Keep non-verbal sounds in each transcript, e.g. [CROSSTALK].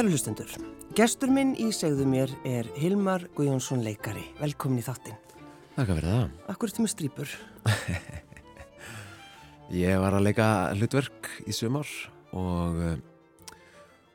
Kæru hlustendur, gestur minn í segðu mér er Hilmar Guðjónsson leikari. Velkomin í þáttinn. Takk fyrir það. Akkur ertu með strýpur? [LAUGHS] Ég var að leika hlutverk í sumar og uh,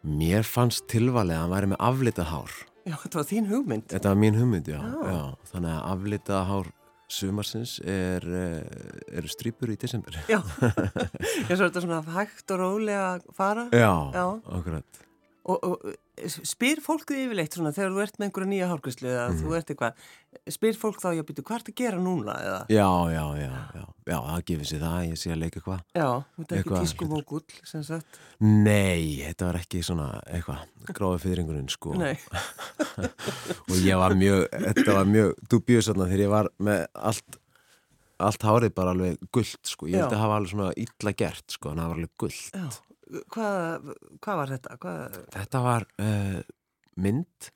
mér fannst tilvalið að hann væri með aflitað hár. Já, þetta var þín hugmynd. Þetta var mín hugmynd, já. Já. já. Þannig að aflitað hár sumarsins er, uh, eru strýpur í desember. Já, [LAUGHS] [LAUGHS] ég svo þetta svona hægt og rólega að fara. Já, Já. akkurat. Og, og spyr fólk þið yfirleitt svona þegar þú ert með einhverja nýja hárgræslu eða Mhm. þú ert eitthvað, spyr fólk þá, já, býtu, hvað ertu að gera núna eða? Já, já, já, já. Já, það gefur sér það, ég sé að leika eitthvað. Já, þú ert ekki Eitthvað tískumókull, sem sagt. Nei, þetta var ekki svona eitthvað, gráði fyrringurinn, sko. Nei, [LAUGHS] og ég var mjög, þetta var mjög dubjus þarna þegar ég var með allt allt hárið bara alveg gullt sko, ég held að hafa alveg svona illa gert sko, það. Hvað, hvað var þetta? Hvað, þetta var uh, mynd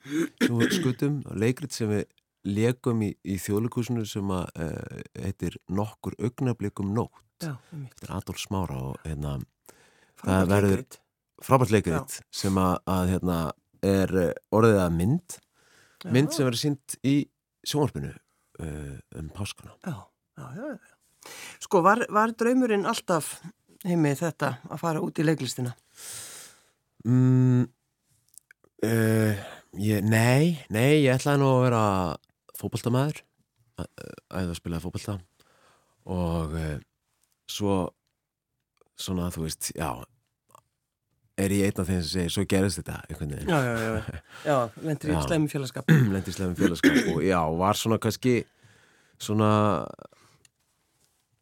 sem við skutum og leikrit sem við leikum í, í þjóðleikúsinu sem að uh, heitir Nokkur augnablikum nótt já, um þetta er Adolf Smára og hérna Frábært verður- frábært leikrit sem að, að hérna er uh, orðið að mynd mynd Já. sem verður sínt í sjónvarpinu uh, um páskana Já, já, já, já. Sko, var, var draumurinn alltaf heimið þetta að fara út í leiklistina? Mm, uh, ég, nei, nei, ég ætlaði nú að vera fótboltamæður að spila fótbolta og uh, svo svona þú veist, já er ég einn af þeim sem segir, svo gerist þetta einhvern veginn, Já, já, já, já, [LAUGHS] lendur í Já. slæmi félagskap. [CLEARS THROAT] lendi í slefum félagskap og já, var svona kannski svona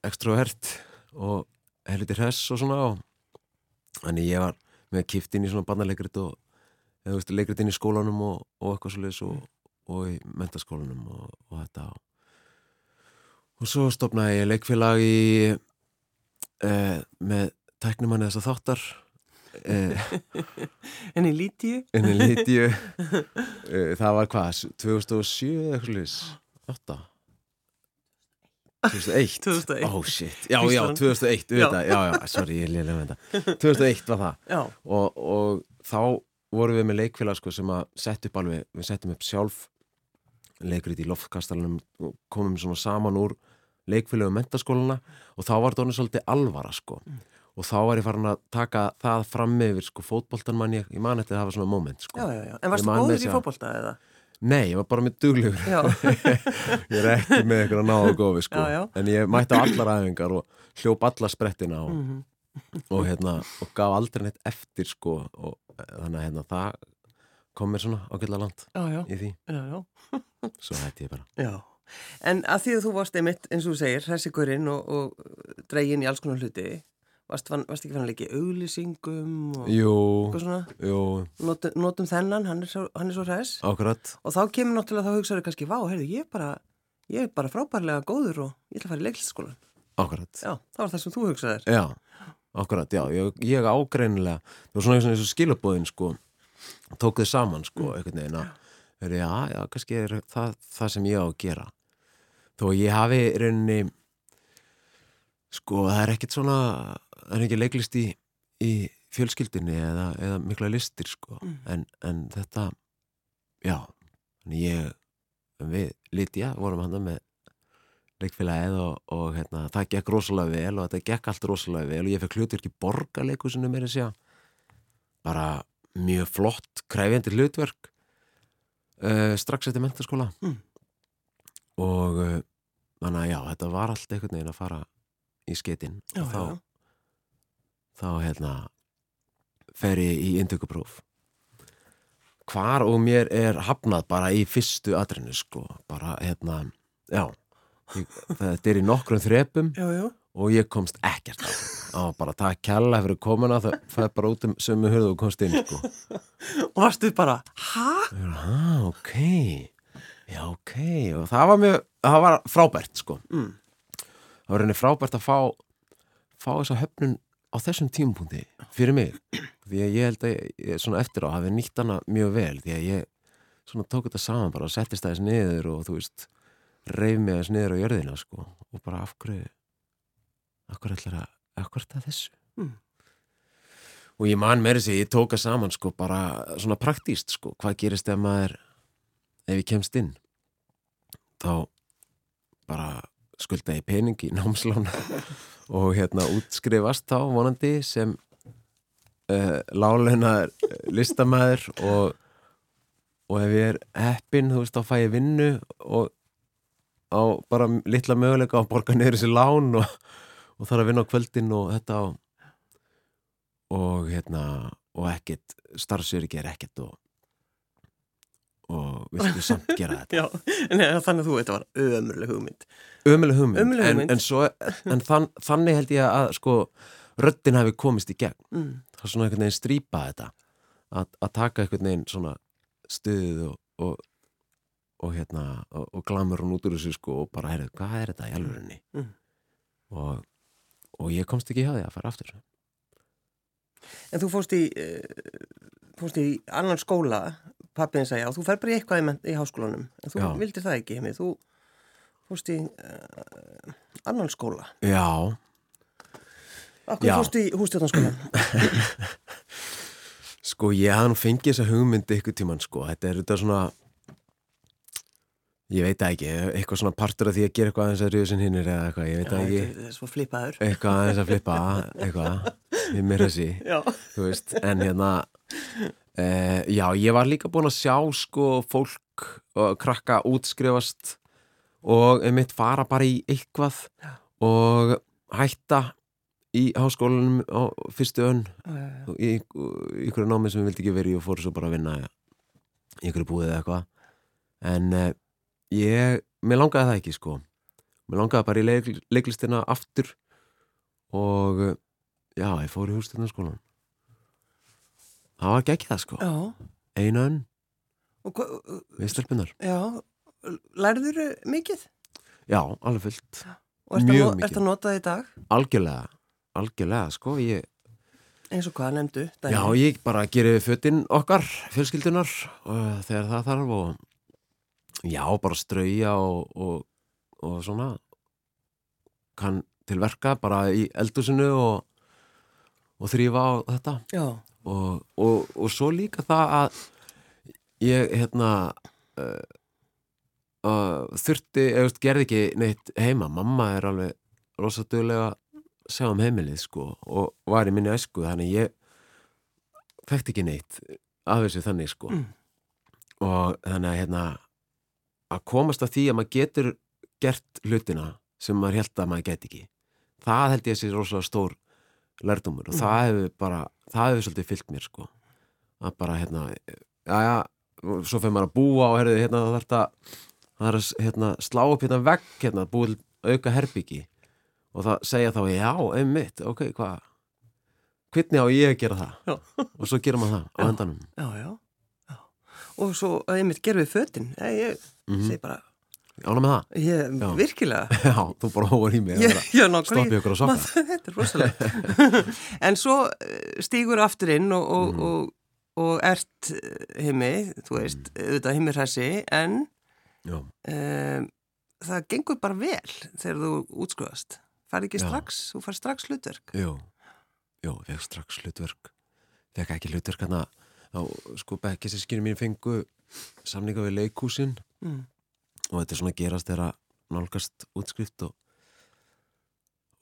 extrovert og helviti hress og svona og þannig ég var með kift inn í svona barnaleikrit og eða veist, leikrit inn í skólanum og, og eitthvað svoleiðis og, og í mentaskólanum og, og þetta og svo stopnaði ég leikfélag í eh, með tæknumanni þess að þáttar eh, En í lítíu? inn í Lítiu Eh, það var hvað, 2007 eða eitthvað slúðis 8 2001 2001. oh shit, já já, Kristján. 2001 já. já, já, sorry, ég liðlega með þetta 2001 var það. Já, og, og þá vorum við með leikfélag sko, sem að setja upp alveg, við settum upp sjálf leikrið í loftkastalunum og komum svona saman úr leikfélagum mentaskóluna og þá var þetta orðið svolítið alvara sko. Og þá var ég farin að taka það fram yfir sko fótboltan mann ég, ég man eftir að hafa svona moment sko. Já, já, já. En varstu man góður með í fótbolta eða? Nei, ég var bara með duglegur. Já, [LAUGHS] Ég er ekki með eitthvað náðu gófi sko. Já, já. En ég mætti á allar æfingar og hljóp alla sprettina og, Mhm. og, hérna, og gaf aldrei neitt eftir sko. Og eh, þannig að hérna, það kom mér svona ágætlega land já, já, í því. Já, já. [LAUGHS] Svo hætti ég bara. Já, en að því að þú varst einmitt, eins og þú segir, hressigurinn og, og dregin í alls konar hluti, varst, varst ekki fann að leiki auglýsingum og Jú, eitthvað svona, jú, notum, notum þennan, hann er svo, svo hress. Akkurat. Og þá kemur náttúrulega þá hugsaður kannski, vá, heyrðu, ég er bara, ég er bara frábærlega góður og ég ætla að fara í leiklistaskólan. Akkurat, Já, það var það sem þú hugsaður. já, akkurat, já. Ég, ég ágreinilega, það var svona eins og skilabóðin sko Tók þið saman sko, einhvern veginn að Heri, já, já, kannski er það, það sem ég á að gera. Þó ég hafi rauninni sko, það er ekkert svona það er ekki leiklist í, í fjölskyldinni eða, eða mikla listir sko, en, en þetta já, ég við Lítja vorum hann með leikfélagið og, og hérna, það gekk rosalega vel og þetta gekk allt rosalega vel og ég fekk hlutverk í borgarleikusinu meira að segja. Bara mjög flott kræfjandi hlutverk uh, strax eftir mentaskóla Mm. og uh, þannig að já, þetta var allt einhvern veginn að fara í skeitin og þá, já. Þá hérna fer ég í indökupróf hvar og mér er hafnað bara í fyrstu atrinu sko, bara hérna já, ég, þetta er í nokkrum þrepum Já, já, og ég komst ekkert á bara takk kjalla fyrir komuna það fæði bara út um sömu hurðu og komst inn sko. og varstu bara, hæ? Ah, ok já, ok og það var mjög, það var frábært sko. Mm. það var reyni frábært að fá fá þessa höfnun á þessum tímapunkti fyrir mig því að ég held að ég, svona eftir á hafi nýtt hana mjög vel því að ég svona tók þetta saman bara og settist aðeins niður og þú veist reif mig aðeins niður á jörðina sko og bara af hverju af hverju ætlar að af hverju er það þessu? Mm. og ég man meiri sig, ég tóka saman sko bara svona praktíst sko hvað gerist ef maður ef ég kemst inn? Þá bara skulda ég pening í námslána [LAUGHS] og hérna útskrifast þá vonandi sem uh, láleina listamæður og, og ef ég er heppin þú veist þá fæ ég vinnu og á bara litla möguleika að borga niður þessi lán og, og þarf að vinna á kvöldin og þetta og, og hérna og ekkert, starfsöryggi er ekkert og og viltu samt gera [LAUGHS] þetta? Já, Nei, þannig að þú, þetta var ömurleg hugmynd. Ömuleg hugmynd, Ömurleg en, hugmynd. en, svo, en þann, þannig held ég að sko röddin hafi komist í gegn. Mm. það er svona einhvern veginn strýpa þetta. Að, að taka einhvern veginn svona stuðið og, og, og hérna og, og glamur hún út úr þessu sko og bara heyrðu, hvað er þetta í alvörinni Mm. og, og ég komst ekki hjá því að fara aftur En þú fórst í uh, fórst í annan skóla pappiðin sagði, já, þú fer bara í eitthvað í, í háskólanum en þú Já. vildir það ekki, heimi þú fórst í uh, annan skóla. Já, Akkur Já. fórst í hústjórnarskólan [LAUGHS] sko ég hafði nú fengið þessa hugmyndi ykkur tíman sko, þetta er þetta svona ég veit ekki, eitthvað svona partur af því að gera eitthvað aðeins að ríðu sin hinnir eða eitthvað, ég veit það ekki. Það er svo flipaður eitthvað aðeins að flippa eitthvað, við mér þessi. Já, þú veist, en hérna e, já, ég var líka búin að sjá sko fólk og krakka útskrifast og einmitt fara bara í eitthvað og hætta í háskólanum á fyrstu önn já. í, ykkur námi sem við vildi ekki verið og fóru svo bara að vinna í ykkur búið eða eitthvað. En uh, ég, mér langaði það ekki sko. Mér langaði bara í leik, leiklistina aftur og uh, já, ég fór í hússtjórnarskólan það var ekki það sko hva- við stelpunar lærður mikið? já, alveg fullt, Og ert að, nota það í dag? algjörlega. Algjörlega sko ég, Eins og hvað nefndu? Já, ég bara gerir fötinn okkar, fjölskyldunar og þegar það þarf og já, bara strauja og, og, og svona. Kann til verka bara í eldusinu og, og þrýfa á þetta. Já, og, og, og svo líka það að ég hérna uh, uh, þurfti, eða gerði ekki neitt heima, mamma er alveg rosaduglega að sjá um heimilið sko og var í minni æsku þannig ég fekti ekki neitt af þessu þannig sko Mm. og þannig að hérna að komast að því að maður getur gert hlutina sem maður held að maður get ekki það held ég að sé rosalega stór lærdómur og Mm. það hefur bara það hefur svolítið fyllt mér sko að bara hérna já já, svo fyrir maður að búa og herrið hérna það þarf að það er að hérna, slá upp hérna vegg hérna, búið auka herbyggi og það segja þá, já, einmitt ok, hvað hvernig á ég að gera það Já. [LAUGHS] og svo gera maður það á Já. endanum já, já, já. Og svo, einmitt, gerum við fötin. Ég, ég Mhm. segi bara, ána með það, ég, Já. virkilega. [LAUGHS] já, þú bara hóvar í mig að stoppi ykkur á Maður- [LAUGHS] Þetta er rosalegt. [LAUGHS] en svo eh, stígur aftur inn og, og, Mhm. og, og ert himmi, þú veist, auðvitað himmi hressi, en um, það gengur bara vel þegar þú útskrifast. Fær ekki Já. strax, þú fær strax hlutverk. jú, jú, fekk strax hlutverk fekk ekki hlutverk hérna þá, sko, bekki sískinu mín fengu samninga við leikúsin Mm. Og þetta er svona að gerast þegar að nálgast útskrift og,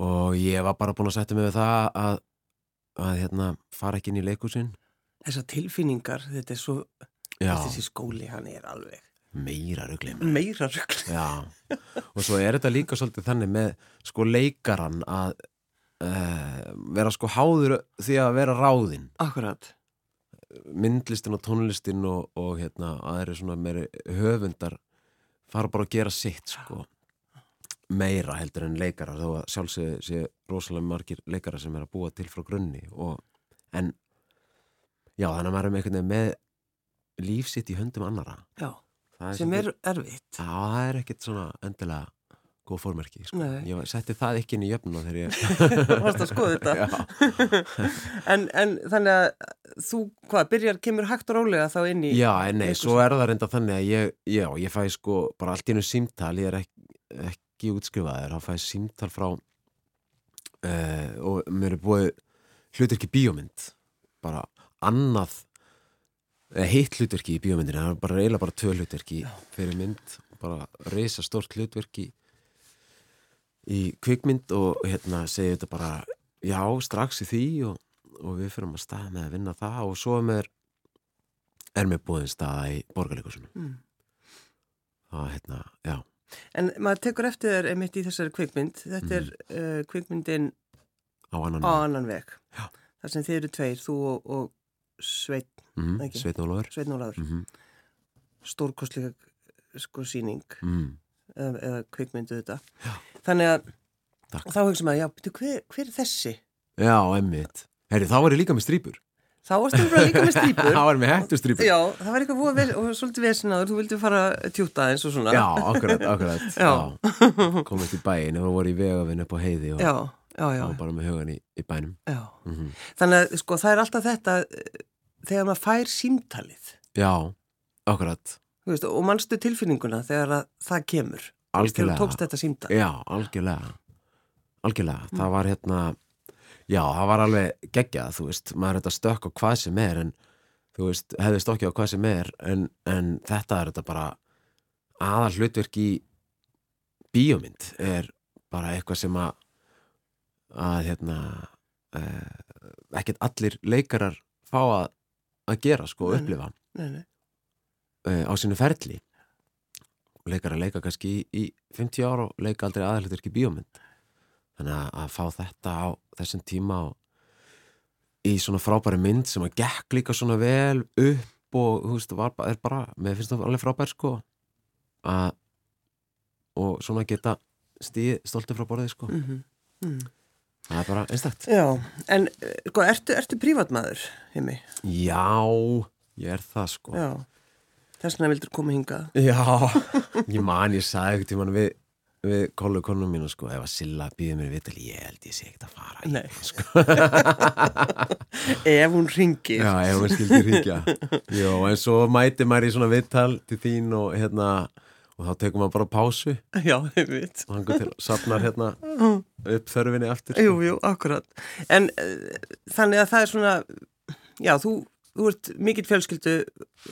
og ég var bara búin að setja mig við það að, að hérna, fara ekki inn í leikúsin Þessar tilfinningar, þetta er svo, þessi skóli, hann er alveg. Meira rugleim meira rugl. já, og svo er þetta líka svolítið þannig með sko leikaran að uh, vera sko háður því að vera ráðinn. Akkurat. myndlistin og tónlistin og, og hérna aðri svona meiri höfundar fara bara að gera sitt sko meira heldur en leikara þó að sjálfsög sé rosalega margir leikara sem er að búa til frá grunni og, en já þannig að maður er með einhvern veginn með líf sitt í höndum annara Já, sem er erfitt. já það er ekkert svona endilega góð fórmerki sko. Ég setti það ekki inn í jöfnuna þegar ég [LAUGHS] Varst að skoða þetta? [LAUGHS] En, en þannig að þú, hvað, byrjar, kemur hægt og rólega þá inn í... Já, en nei, svo er það reynda þannig að ég, já, ég fæ sko bara allt í einu símtal, ég er ekki, ekki útskrifaður, þá fæ ég símtal frá uh, og mér er búið hlutur ekki bíómynd bara annað eða hitt hlutverki í bíómyndinu það var bara eiginlega bara tvö hlutverki fyrir mynd bara reysa stort hlutverki í kvikmynd og hérna segi þetta bara já, strax í því og, og við fyrir að staða með að vinna það og svo er mér er mér búin staða í borgarleikusunum Mm. það hérna, já, En maður tekur eftir þér einmitt í þessari kvikmynd. Þetta er uh, kvikmyndin á annan á annan veg. Mhm. Það sem þið eru tveir, þú og, og Sveit, mm, ekki. Sveitn Ólafur Sveit Nólaður. mm -hmm. Stórkostlega sko síning mm, eða, eða kvikmyndu þetta. Já. Þannig að Takk. þá hugsa maður, já, byrju, hver, hver er þessi? já, emmitt Herri, þá var ég líka með strýpur Þá varstu bara líka með strípur. [LAUGHS] þá var ég með hættu strýpur Já, það var eitthvað ves, og svolítið vesinaður, þú vildi fara tjúta eins og svona. Já, akkurat, akkurat [LAUGHS] Já. Komist í bæin og voru í vegafinn upp á heiði og, já, já, já, og bara með hugan í, í bænum já. mm Þannig að sko, það er alltaf þetta eh, þegar maður fær símtalið Já, akkurat þú veist, og mannstu tilfinninguna þegar að það kemur. Þegar Algjörlega. þú tókst þetta símtal. Já, algjörlega. Algjörlega, það var hérna Já, það var alveg geggjað, þú veist. Maður er þetta stökk á hvað sem er en þú veist, hefði stokkið á hvað sem er en, en þetta er þetta bara aðal hlutverk í bíómynd er bara eitthvað sem að að hérna eh, ekkert allir leikarar fá að, að gera sko, Nei, upplifa. Nei, nei. uh, á sínu ferli leikar að leika kannski í, í 50 ára og leika aldrei aðalhutur ekki bíómynd þannig að, að fá þetta á þessum tíma í svona frábæri mynd sem að gekk líka svona vel upp og þú veist, bara- er bara mér finnst það alveg frábær sko að og svona geta stíð stoltið frá borðið sko Mm mm. það er bara einstakt Já, en sko, ertu, ertu prívatmaður, Himi? Já, ég er það sko Já. Þess vegna vildur koma hingað. Já, ég man ég sagði ekkert tímann við, við kollu konum mínu sko, ef að Silla býði mér vital, ég held ég sé ekkert að fara í Nei. sko. [LAUGHS] Ef hún ringir. Já, ef hún skildi ringja Jó, en svo mæti maður í svona vital til þín og hérna og þá tekum maður bara pásu Já, ég veit. og hann til safnar hérna upp þörfinni aftur Jú, jú, akkurat. En uh, þannig að það er svona, já, þú, þú ert mikill fjölskyldu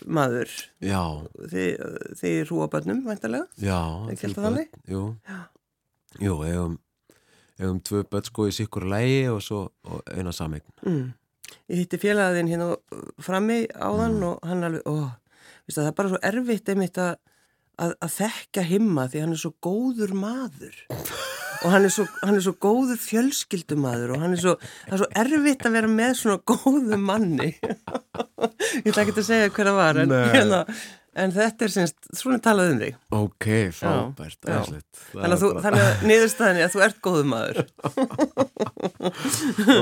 maður. Já, Þið, þið er hrúabönnum, væntalega. já alltaf börn, þannig? Jú, jú eigum, eigum tvö börn sko í sikkur lægi og svo og eina sameign Mm. Ég hitti félagðin hérna frammi áðan Mm. og hann alveg, ó, það er bara svo erfitt einmitt að, að, að þekka himma því hann er svo góður maður [LAUGHS] og hann er svo, hann er svo góður fjölskyldumadur og hann er svo, er svo erfitt að vera með svona góðu manni. Ég ætla ekki að segja hver það var en, Nei. hérna, en þetta er semst, svona talað um þig. Ok, frábært, já. Það Þannig að, þannig að niðurstaðinni að þú ert góður maður. [LAUGHS]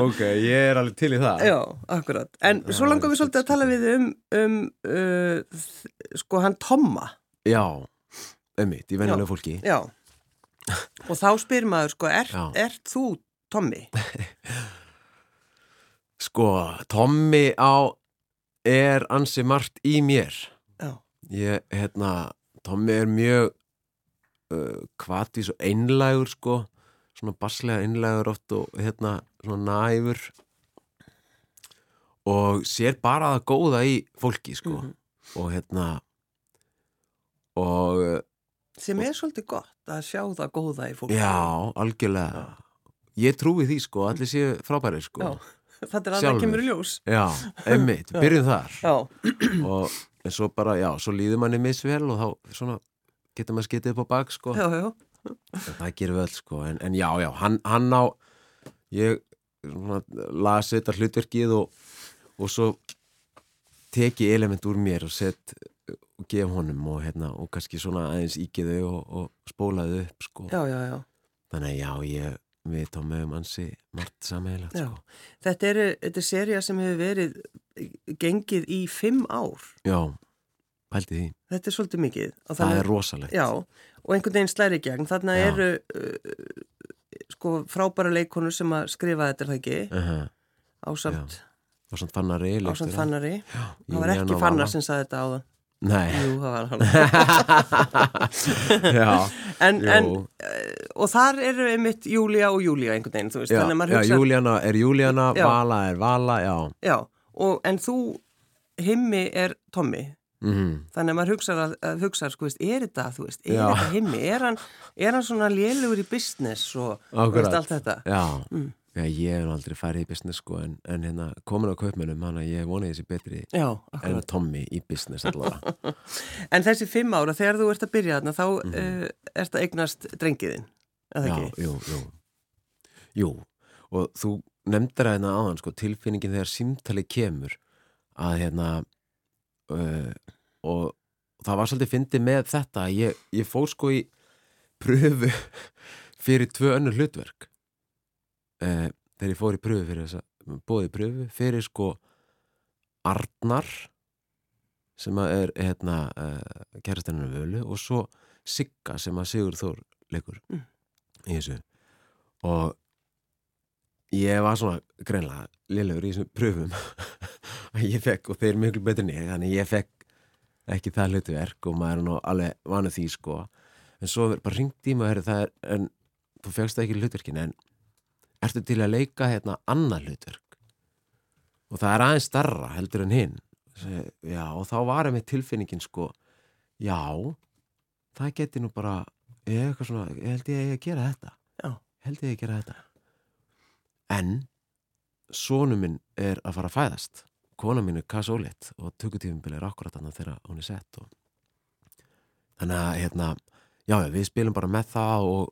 Ok, ég er alveg til í það Já, akkurat. En svo langar við svolítið að tala við um, um uh, sko hann Tomma. Já, emmitt, í venjulega fólki Já. Og þá spyr maður, sko, ert, Já. ert þú Tommi? [LAUGHS] Sko, Tommi á er ansi margt í mér Já. Ég, hérna, Tommi er mjög uh, kvatís og einlægur sko svona barslega einlægur oft og hérna svona næfur og sér bara það góða í fólki sko Mhm. og hérna og Sem er svolítið gott að sjá það góða í fólki. já, algjörlega ég trúi því sko, allir séu frábæri sko Já. [LAUGHS] Þetta er að það kemur í ljós. Já, emmitt, byrjum þar Já. [CLEARS THROAT] og en svo bara, já, svo líður manni misvel og þá svona getur maður skitið upp á bak sko Já, já. En það gerir við öll sko en, en já, já, hann, hann á ég svona, las þetta hlutverkið og, og svo teki element úr mér og sett og gef honum og hérna og kannski svona aðeins ígiðu og, og spólaðu upp sko Já, já, já. þannig að já, ég við tómum ansi margt sammeilagt Já. sko Þetta er, þetta er serja sem hefur verið gengið í fimm ár. Já, pældi því, Þetta er svolítið mikið. Það þannig- er rosalegt Já, og einhvern veginn slæri gegn. Þarna Já. eru uh, sko frábæra leikonur sem að skrifa þetta er það ekki uh -huh. ásamt, og svona fannari ásamt fannari. Já, Það var ekki fannar sem saði þetta áðan. Nei, Jú, það var hann. já, [LAUGHS] En, en, uh, og þar eru einmitt Júlia og Júlia einhvern veginn, þú veist. já, maður já hugsa, Júlíana er Júlíana, Já. Vala er Vala, já, já, og, en þú, himmi er Tommy, mm þannig að maður hugsa, að, að hugsa sko, veist, er þetta, þú veist, er Já. þetta himmi, er hann, er hann svona lélugur í business og veist, allt þetta? Já, Mm. Já ég hef aldrei farið í business sko en, en hérna komin á kaupmennum hann að ég voni þessi betri Já, en. Tommy í business allavega [LAUGHS] En þessi fimm ára, þegar þú ert að byrja þarna, þá mm Mhm. ert að eignast drengiðinn, eða Já, ekki? jú, jú Jú, og þú nefndir að hérna áðan sko tilfinningin þegar símtali kemur að hérna uh, og það var svolítið fyndið með þetta að ég, ég fór sko í pröfu [LAUGHS] fyrir tvö önnur hlutverk uh, þegar ég fór í pröfu fyrir þessa bóði pröfu fyrir sko Arnar sem að er hérna uh, kærastenninu völu og svo Sigga sem að Sigur Þór leikur Mm. í þessu. Og ég var svona greinlega liðlegur í þessum pröfum að [LAUGHS] ég fekk og þeir eru miklu en ég þannig ég fekk ekki það hlutverk og maður er nú alveg vanuð því sko. En svo bara ringt í mig það er, en þú fegst það ekki hlutverkin en ertu til að leika hérna annað hlutverk? Og það er aðeins starra heldur en hinn. Já og þá var ég með tilfinningin sko já það geti nú bara eitthvað svona, ég held ég að gera þetta. Já. held ég að gera þetta. En sonu minn er að fara að fæðast. Kona mín er kassólitt og tökutífumbil er akkurat þannig þegar hún er sett og... þannig að hérna já, við spilum bara með það og,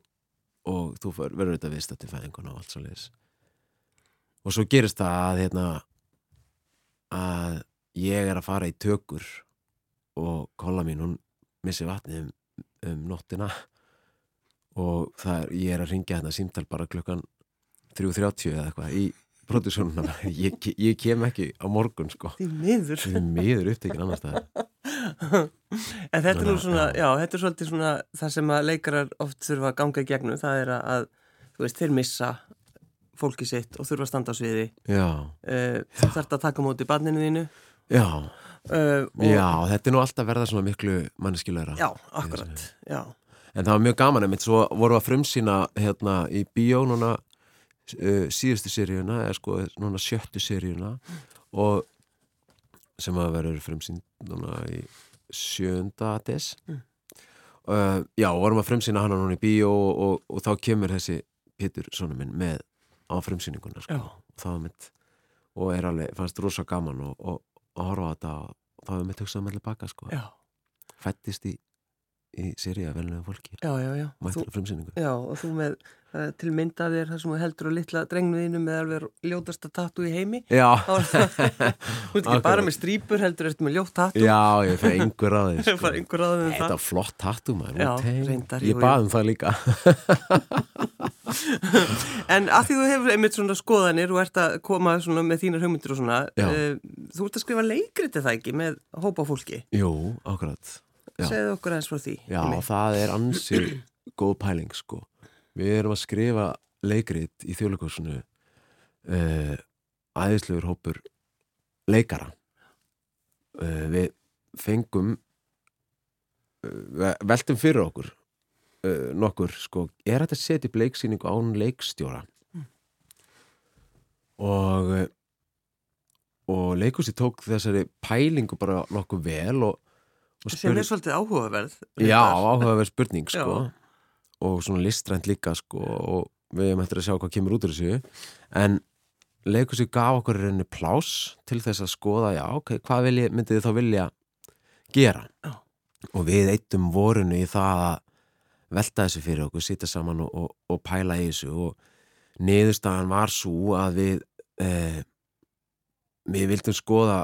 og þú verður þetta vist til fæðinguna og allt svo leis og svo gerist það að hérna að ég er að fara í tökur og kolla mín hún missi vatni um, um nóttina. Og það er, ég er að ringja þetta símtal bara klukkan 3.30 eða eitthvað í produksjónuna ég, ég kem ekki á morgun sko Því miður. miður upptekinn annars staðar En þetta er nú Svona, já. þetta er svolítið svona það sem að leikarar oft þurfa að ganga í gegnum, það er að, þú veist, þeir missa fólki sitt og þurfa að standa á sviði. já, Uh, þú þarft að taka móti barninu þínu. já, Uh, já, þetta er nú alltaf verða svona miklu manneskilegra Já, akkurat, já. En það var mjög gaman einmitt, svo vorum við að frumsýna hérna í bíó núna uh, síðustu seríuna, eða sko núna sjöttu seríuna og sem að verður frumsýnd núna í sjönda des Mm. uh, Já, vorum að frumsýna hana núna í bíó og, og, og þá kemur þessi Pétur, svona minn, með á frumsýninguna sko. Mitt og er alveg, fannst rosa gaman og, og, horfa á þetta og það var mitt hugsað með baka sko. Fættist í, í seríu að velnlega fólki já, já, já. Þú, frumsýningu já, og þú með uh, til mynd af þér þar sem þú heldur á litla drengnu þínu með alveg ljótasta tattu í heimi. Já, [LAUGHS] er Þú ert ekki bara með strípur, heldur eftir með ljótt tattu. já, ég fyrir einhver á því [LAUGHS] Það er bara einhver aðeins Þetta var flott tattu maður Já, reyndar, Ég jú, bað jú. um það líka [LAUGHS] En að því þú hefur einmitt svona skoðanir og ert að koma svona með þínar hugmyndir og svona, uh, þú ert að skrifa leikriti það ekki með hópa fólki. Jú, akkurat. Segðu okkur aðeins frá því. Já, Einmitt. það er ansi [CLEARS THROAT] góð pæling sko Við erum að skrifa leikrit í þjóðleikursunu uh, æðislegur hópur leikara uh, Við fengum uh, veltum fyrir okkur nokkur sko, er þetta upp leiksýningu án leikstjóra og uh, og leikursi tók þessari pælingu bara nokkuð vel og, og Sem er svolítið áhugaverð. Já, reyndar. áhugaverð spurning [LAUGHS] sko Já. og svona listrænt líka sko og við hefum eftir að sjá hvað kemur út úr þessu en leikursi gaf okkur rauninni plás til þess að skoða já, ok, hvað vilji, myndið þið þá vilja gera Já. og við eittum vorunu í það að velta þessu fyrir okkur, sitja saman og, og, og pæla í þessu og niðurstaðan var svo að við eh, við vildum skoða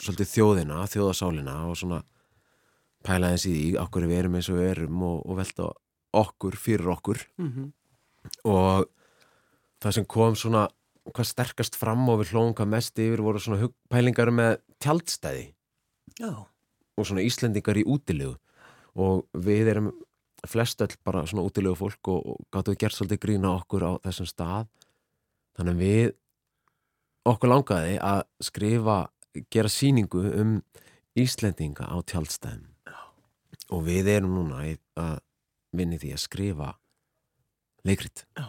svolítið þjóðina, þjóðasálina og svona pæla eins í því okkur við erum eins og við erum og, og velta okkur fyrir okkur. Mhm. og það sem kom svona hvað sterkast fram og við hlóðum hvað mest yfir voru svona pælingar með tjaldstæði. Já, og svona Íslendingar í útilegu. Og við erum flest öll bara svona útilegu fólk og, og gáttu gert svolítið grína okkur á þessum stað. Þannig að við okkur langaði að skrifa gera sýningu um Íslendinga á tjaldstæðum og við erum núna að vinni því að skrifa leikrit já.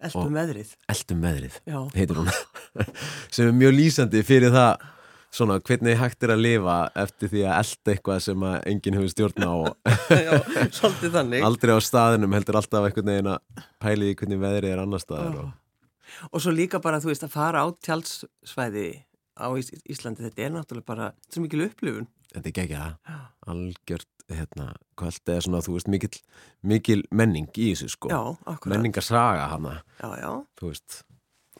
Elpum Og- veðrið. Eldum veðrið Já. heitir hún [LAUGHS] sem er mjög lýsandi fyrir það svona hvernig hægt er að lifa eftir því að elda eitthvað sem að enginn hefur stjórn á [LAUGHS] Já, svolítið þannig aldrei á staðinum heldur alltaf einhvern veginn að pæli í hvernig veðrið er annar staðar og... Og svo líka bara, þú veist, að fara á tjálsvæði á Ís Íslandi, þetta er náttúrulega bara svo mikil upplifun. þetta er ekki ekki það algjört hérna, kvöld eða svona þú veist mikil, mikil menning í þessu sko. Menningarsaga hana. Já, já. þú veist,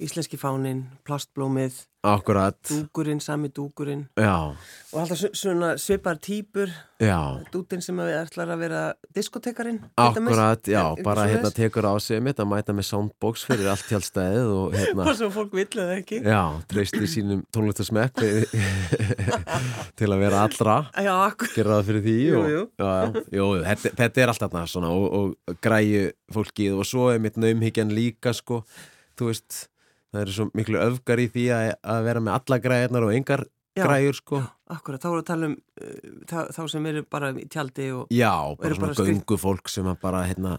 Íslenski fánin, plastblómið, akkurat dúkurinn, sami dúkurinn já, og alltaf svona svipar týpur, já dútin sem að ætlar að vera diskotekarinn. Akkurat, já, Eitthvað bara hérna tekur á sig mitt að mæta með soundbox fyrir allt hjálpstæðið og hérna, [LAUGHS] Hvað sem fólk vill eða ekki. já, treysti sínum tónlistasmekk [LAUGHS] til að vera allra, Já, akkurat. gera það fyrir því Jú, og, jú. Já, jú, þetta, þetta er allt þarna svona og, og græju fólkið og svo er mitt naumhyggjan líka sko, þú veist, það eru svo miklu öfgar í því að, að vera með alla græjarnar og engar Já. græjur sko, Akkurat, þá voru að tala um uh, þá, þá sem eru bara í tjaldi og já, eru bara svona göngu fólk sem bara, hérna,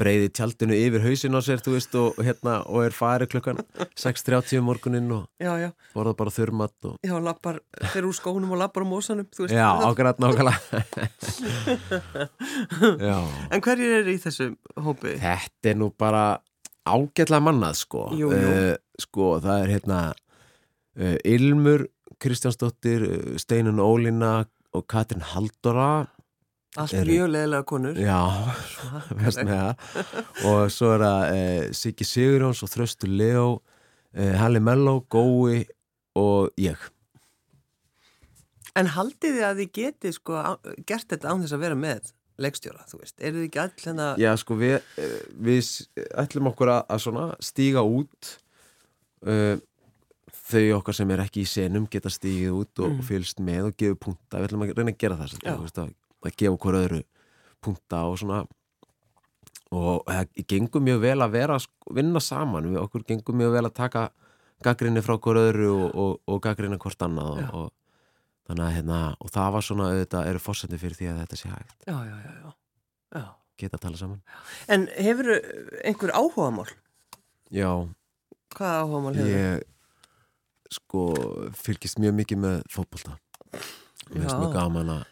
breyði tjaldinu yfir hausin á sér, þú veist, og, og hérna, og er farið klukkan 6.30 um morguninn og já, já, borða bara þurrmatt og... já, lappar fyrir úr skónum og lappar á mósanum, þú veist. Já, [LAUGHS] ákvæmt nákvæmlega. [LAUGHS] Já, En hverjir eru í þessu hópi? þetta er nú bara ágætlega mannað, sko. Jú, jú. Eh, sko, það er hérna uh, Ilmur Kristjánsdóttir, uh, Steinun Ólína og Katrin Haldóra. Allt mjög leðilega konur. Já, veist með það. Og svo er það uh, Siggi Sigurjóns og Þröstur Leo, uh, Halli Melló, Gói og ég. En haldið þið að þið getið sko gert þetta án þess að vera með leikstjóra, þú veist? Eru þið ekki all hérna... Já, sko, við, eh, við ætlum okkur að, að svona stíga út uh, þau okkar sem er ekki í senum geta stígið út og Mm. fylgst með og gefið punta, við ætlum að reyna að gera það sem, veist, að, að gefa okkur öðru punta og svona. Og það gengur mjög vel að vera vinna saman, við okkur gengur mjög vel að taka gaggrinni frá okkur öðru og, og, og gaggrinni hvort annað og, og þannig að hérna, og það var svona auðvitað eru fórsendi fyrir því að þetta sé hægt Já, já, já, já. geta að tala saman En hefur einhver áhugamál? Já, Hvaða áhugamál hefur? Ég sko fylgist mjög mikið með fótbolta Mér finnst mjög gaman að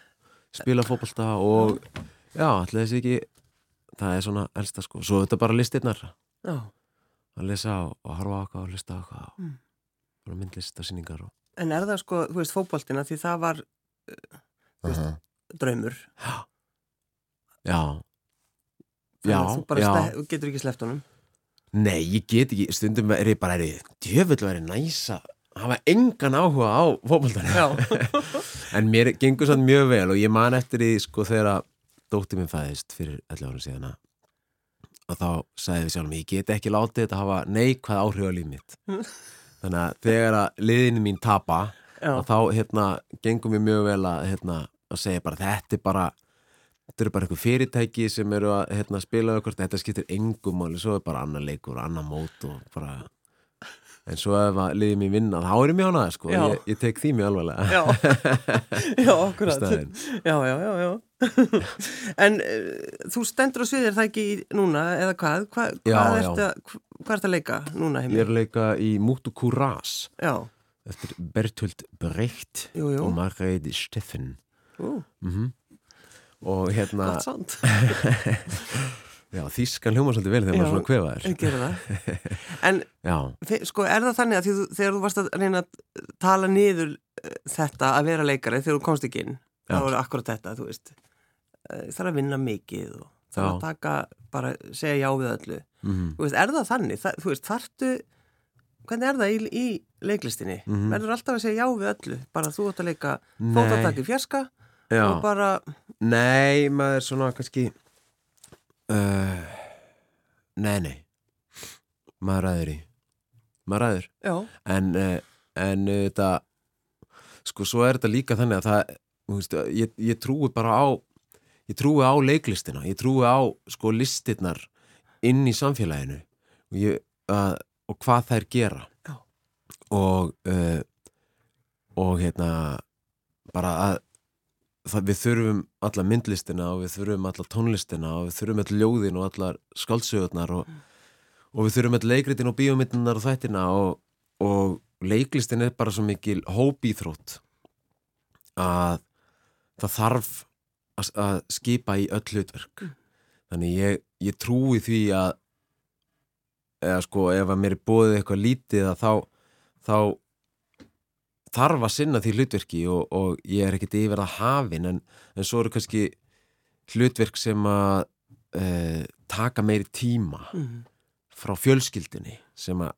spila fótbolta og já, allir þessi ekki það er svona elsta sko svo þetta bara listirnar Já. að lesa og, og harfa eitthvað og lista eitthvað Mm. og sýningar og En er það sko, þú veist, fótboltina því það var Þú veist, Aha. draumur. Já [GASPS] Já, Þannig að Þú bara já þú getur ekki sleppt honum. Nei, ég get ekki, stundum er ég bara djöfull verið næsa hafa engan áhuga á fótboltan Já. [LAUGHS] En mér gengur sann mjög vel og ég man eftir því sko þegar að dóttir minn fæðist fyrir 11 árum síðan að og þá sagði við sjálfum, ég get ekki látið þetta hafa neikvæð áhrif á líf mitt [LAUGHS] þannig að þegar að liðinu mín tapa og þá hérna gengum við mjög vel að, hérna, að segja bara þetta er bara þetta eru bara einhver fyrirtæki sem eru að hérna, spila okkur, þetta skiptir engum máli, svo er bara annar leikur, annar mót og bara en svo ef að liðið mér vinna, þá er ég ánægð sko, ég, ég tek því mjög alvarlega Já, [LAUGHS] já, akkurat. Já, já, já, já. [LAUGHS] en uh, þú stendur á sviðir það ekki núna, eða hvað? Hva, Já, hvað, já. að, hvað ertu að leika núna Ég heimi? er að leika í Mútu Kúrás Já, eftir Bertolt Brecht jú, jú. og Margreit Steffen mm og hérna [LAUGHS] já, þýskan hljóma svolítið vel þegar Já. maður svona kvefaður Ég gera það. [LAUGHS] En já, sko, er það þannig að því, þú- þegar þú varst að reyna að tala niður uh, þetta að vera leikari þegar þú komst ekki inn, Já. þá er akkurat þetta, þú veist. Uh, þarf að vinna mikið og þarf að Já. taka, bara segja já við öllu. Mm Þú veist, er það þannig? Það, þú veist, þarftu, hvernig er það í, í leiklistinni? Mhm. Verður alltaf að segja já við öllu? Bara þú átt að leika Nei. fótatak í fjarska já. og bara, nei, maður er svona kannski uh, nei, nei maður ræður í maður ræður já, en, uh, en uh, þetta sko, svo er þetta líka þannig að það, veist, ég, ég trúi bara á ég trúi á leiklistina ég trúi á, sko, listirnar inn í samfélaginu og, ég, uh, og hvað þær gera. Já. og uh, og hérna bara að það, við þurfum alla myndlistina og við þurfum alla tónlistina og við þurfum all ljóðin og allar skáldsögurnar og, og við þurfum all leikritin og bíómyndinar og þættina og, og leiklistin er bara svo mikil hópíþrótt að það þarf að, að skipa í öll hlutverk þannig ég, ég trúi því að eða sko ef að mér er bóðið eitthvað lítið að þá þá þarf að sinna því hlutverki og, og ég er ekkert yfir að hafin en, en svo eru kannski hlutverk sem að e, taka meiri tíma mm. frá fjölskyldunni sem að,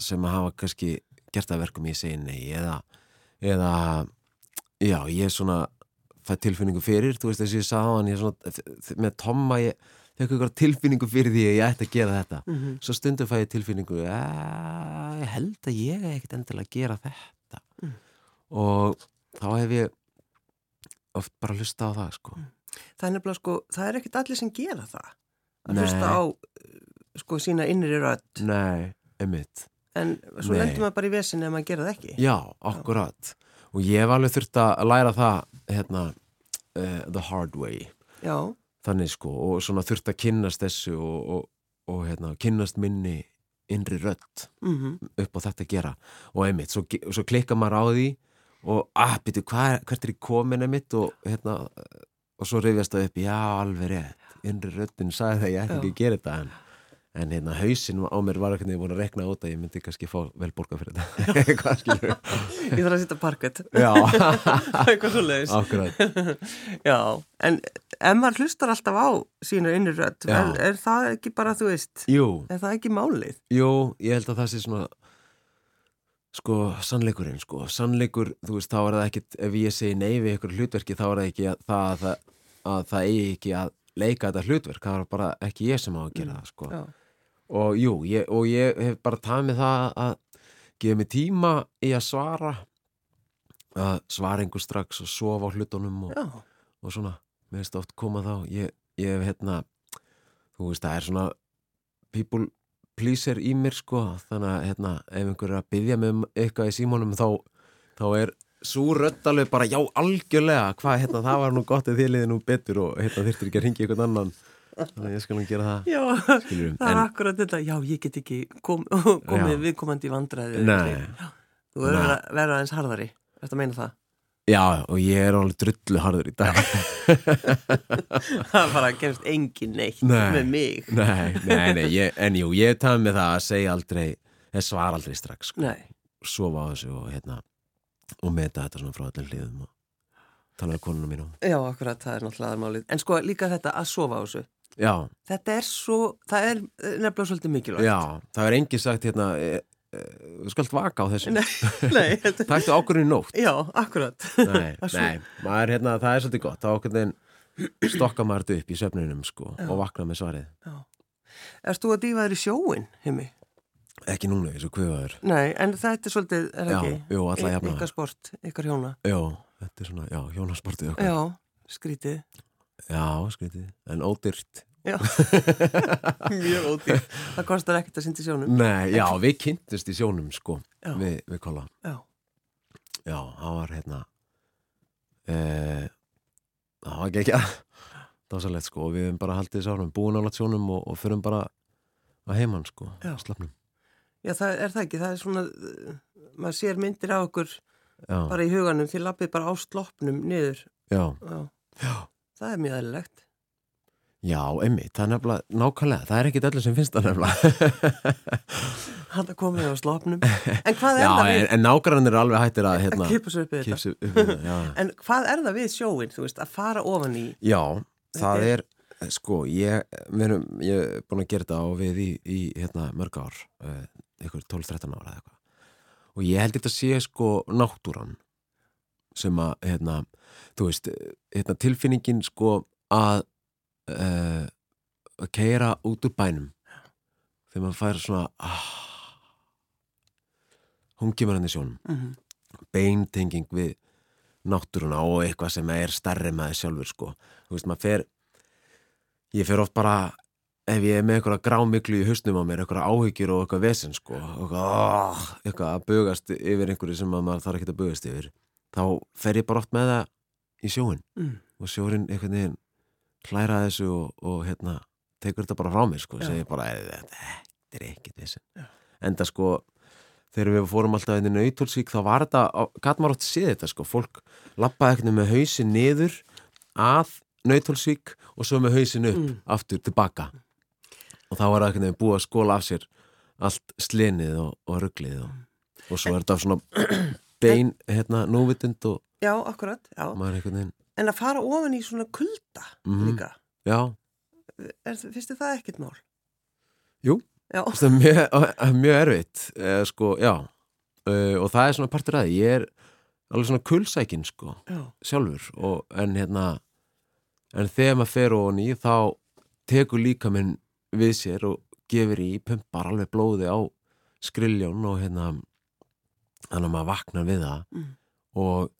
sem að hafa kannski gert að verkum ég segi nei eða, eða já, ég er svona fætt tilfinningu fyrir, þú veist þess að ég sagði á hann ég svona, með Tomma ég fekk ykkur tilfinningu fyrir því að ég ætti að gera þetta. Mm -hmm. svo stundum fæ ég tilfinningu að ég held að ég er ekkert endilega að gera þetta. Mm. og þá hef ég oft bara hlusta á það sko. Það er nefnilega sko, það er ekkert allir sem gera það að Nei. hlusta á uh, sko sína innri rödd. Nei, einmitt. En svo Nei. lendur maður bara í vesinni ef maður gera það ekki. Já, akkurat og ég hef alveg þurft að læra það hérna, uh, the hard way. Já, þannig sko og svona þurft að kynnast þessu og, og, og hérna, kynnast minni innri rödd mm upp á þetta að gera. Og einmitt, svo, svo klikka maður á því og að, byrju, hvað, hvert er ég komin einmitt? Og hérna og svo rifjast það upp, já, alveg rétt innri röddin sagði það ég ætti ekki að gera þetta en, en hérna, hausinn á mér var ekki búin að rekna út að ég myndi kannski fá vel borga fyrir þetta. [LAUGHS] Hvað skilur ég þarf að sitja parkett. Já, [LAUGHS] eitthvað svo leiðis en ef maður hlustar alltaf á rödd. Já. er, er það ekki bara, þú veist jú, er það ekki málið? jú, ég held að það sé svona sko, sannleikurinn sko, sannleikur, þú veist, þá er það ekkit ef ég segi nei við ykkur hlutverki þá er það ekki að það, að, að það eigi ekki að leika þetta hlutverk, það er bara ekki ég sem á að gera það, sko og jú, ég, og ég hef bara tað með það að gefa mig tíma í að svara að svara einhver strax og sofa á hlutunum og, og svona, mér finnst oft koma þá ég, ég hef hérna þú veist, það er svona people pleaser í mér sko. Þannig að hérna, ef einhver er að byggja mig um eitthvað í símónum þá, þá er svo röddalegu bara, já, algjörlega hvað, hérna, það var nú gott ef þið liði nú betur og hérna þyrftir ekki að ringi einhvern annan þannig að ég skal nú gera það já skilur það er en, akkurat þetta, já, ég get ekki kom, [LAUGHS] komið viðkomandi í vandræði Þú verður að vera aðeins harðari. Þetta meina það? já, og ég er alveg drullu harður í dag. [LAUGHS] Það bara gerist engin neitt Nei. með mig. Nei, nei, nei, ég, en jú, ég taf með það að segja aldrei, ég svar aldrei strax sko. Sofa á þessu og hérna og meta þetta svona frá öllum hliðum og tala um konuna mínu já, akkurat, það er náttúrulega aðmálið En sko, líka þetta að sofa á þessu já, Þetta er svo, það er nefnilega svolítið mikilvægt. Já, það er engi sagt hérna e, e, þú skalt vaka á þessu. Nei, nei, [LAUGHS] þetta, taktu ákvörðin nótt. Já, akkurat. Nei, nei, maður hérna, það er svolítið gott. Þá okkur þinn stokka maður þetta upp í söfnunum sko Já. og vakna með svarið. Erst þú að dýfa þér í sjóin, heimi? ekki núna, eins og kviðaður Nei, en þetta er svolítið, er það Já, ekki? jú, alla Y- jafna. Ykkar sport, ykkar hjóna? Já, þetta er svona, já, hjónasportið okkar. Já, skrítið. Já, skrítið, en ódyrt Já, [LAUGHS] mjög ódýr. Það kostar ekkert að synda í sjónum. Nei, já, við kynntust í sjónum sko Já. við, við kolla. Já, Já, það var hérna eh, það var ekki [LAUGHS] ekki dásalegt sko og við hefum bara haldið sárum búin á natsjónum og, og förum bara að heimann sko, Já. slapnum Já það er það ekki, það er svona maður sér myndir á okkur Já, bara í huganum því lappið bara á sloppnum niður. Já, Já, já, það er mjög eðlilegt já, einmitt, það er nefnilega nákvæmlega, það er ekkit öllu sem finnst það nefnilega [LAUGHS] Hann er komið á sloppnum En hvað er Já, það við en nágrannir eru alveg hættir að hérna, að kipa svo upp við þetta upp [LAUGHS] við. En hvað er það við sjóin, þú veist, að fara ofan í Já, það Þetta er, sko, ég, erum, ég er búin að gera þetta og við í, í hérna, mörg ár, ykkur 12-13 ára eða eitthvað. Og ég held þetta sé, sko, náttúran sem að, hérna, þú veist, hérna, tilfinningin, sko, að, uh, að keira út úr bænum þegar maður fær svona, ah, hún kemur hann í sjónum mm -hmm. beintenging við náttúruna og eitthvað sem er starri með þess sjálfur sko. Þú veist, maður fer ég fer oft bara ef ég er með eitthvað grámiklu í hausnum á mér eitthvað áhyggjur og eitthvað vesen sko. eitthvað, oh, eitthvað að bugast yfir einhverju sem að maður þarf ekki að bugast yfir þá fer ég bara oft með það í sjóin mm. og sjórin einhvern veginn hlæra að þessu og, og hérna, tekur þetta bara frá mér sko, segir bara, "Æ, þetta, er vesen Já. enda sko þegar við fórum alltaf inn í Nauthólsvík þá var þetta, gæt maður átt að sé þetta sko, fólk lappaði ekkert með hausin niður að Nauthólsvík og svo með hausin upp aftur tilbaka og þá var það ekkert með búið að skóla af sér allt slinið og, og rugglið og, og svo er þetta svona [CLEARS THROAT] bein, hérna, núvitund og Já, akkurat, já. maður einhvern veginn, En að fara ofan í svona kulda Mhm. líka, já, er, finnst þið það ekkert mál? Jú. Já, það er mjög, mjög erfitt eh, sko, já uh, og það er svona partur að ég er alveg svona kulsækin sko, já, sjálfur og, en hérna en þegar maður fer ofan í þá tekur líka minn við sér og gefur í, pumpar alveg blóði á skriljón og hérna þannig að maður vaknar við það Mm. og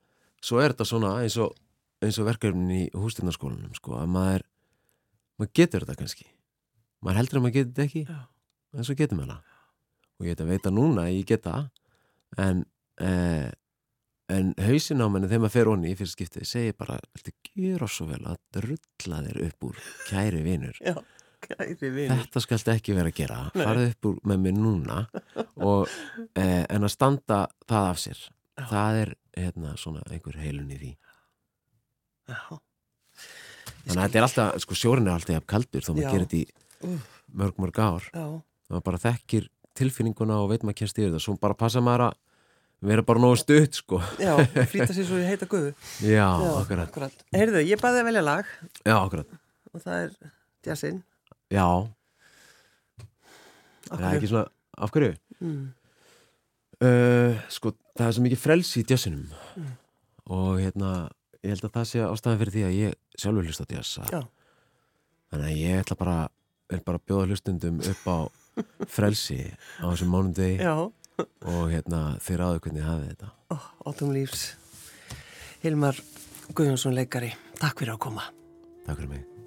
svo er þetta svona eins og, eins og verkefnin í hústinarskólanum sko, að maður maður getur þetta kannski. Maður heldur að maður getur þetta ekki Já. en svo getur maður það. Og ég veit að veita núna að ég geta en eh, en hausin á menni þegar maður fer onni í fyrst skiptið segir bara, viltu gera svo vel að drulla þér upp úr kæri vinur. þetta skalst ekki vera að gera. Farið upp úr með mér núna og, eh, en að standa það af sér. Já. það er hérna svona einhver heilun í því Já. þannig að þetta er alltaf, sko sjórin er alltaf kaldur þó Já. maður gerir þetta í mörg mörg ár Já, maður bara þekkir tilfinninguna og veit maður kemst yfir það svo bara passa maður að vera bara nógu stutt sko já, flýta sér svo í heita guðu. já, akkurat, akkurat. Heyrðu, ég baði að velja lag já, akkurat og það er jazzinn. já, Af það er ekki svona, af hverju? Mm. Uh, sko, það er svo mikið frelsi í jazzinum Mm. og hérna ég held að það sé ástæðan fyrir því að ég sjálfur hlust á jazz þannig að ég ætla bara er bara að bjóða hlustundum upp á frelsi á þessum mánundegi Já, og hérna þeir áður hvernig hafið þetta oh, Autumn Leaves. Hilmar Guðjónsson leikari, takk fyrir að koma. Takk fyrir mig